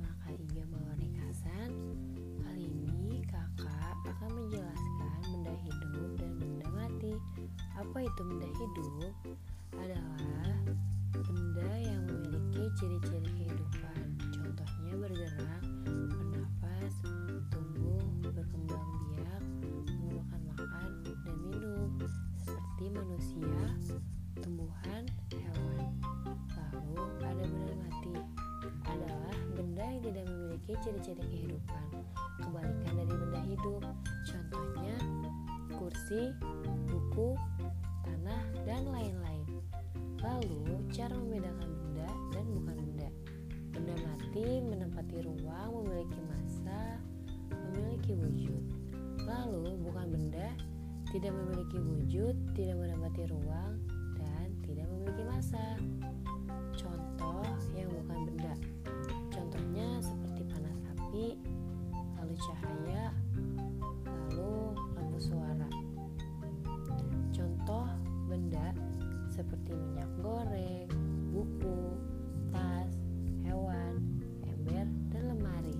maka Kak Iga Balone Kasan. Kali ini kakak akan menjelaskan benda hidup dan benda mati. Apa itu benda hidup? Adalah benda yang memiliki ciri-ciri kehidupan. Contohnya bergerak, bernafas, tumbuh, berkembang biak, mengeluarkan makan dan minum. Seperti manusia, tumbuhan, hewan. Lalu ada benda ciri-ciri kehidupan. Kebalikan dari benda hidup, contohnya kursi, buku, tanah, dan lain-lain. Lalu, cara membedakan benda dan bukan benda. Benda mati menempati ruang, memiliki massa, memiliki wujud. Lalu, bukan benda tidak memiliki wujud, tidak menempati ruang, dan tidak memiliki massa. Seperti minyak goreng, buku, tas, hewan, ember, dan lemari.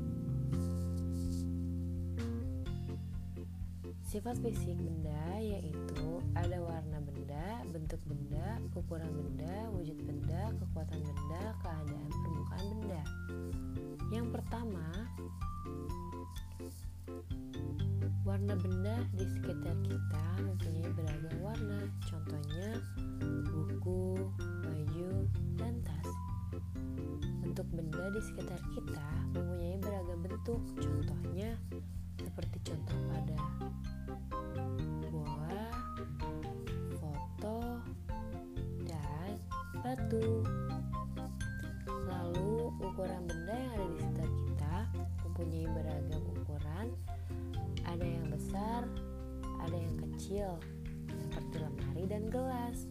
Sifat fisik benda yaitu ada warna benda, bentuk benda, ukuran benda, wujud benda, kekuatan benda, keadaan permukaan benda. Yang pertama, warna benda di sekitar kita mempunyai beragam warna. Bentuk benda di sekitar kita mempunyai beragam bentuk. Contohnya seperti contoh pada bola, foto, dan batu. Lalu ukuran benda yang ada di sekitar kita mempunyai beragam ukuran. Ada yang besar, ada yang kecil, seperti lemari dan gelas.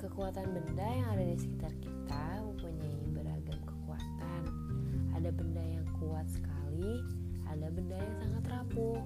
Kekuatan benda yang ada di sekitar kita mempunyai kuat sekali, ada benda yang sangat rapuh.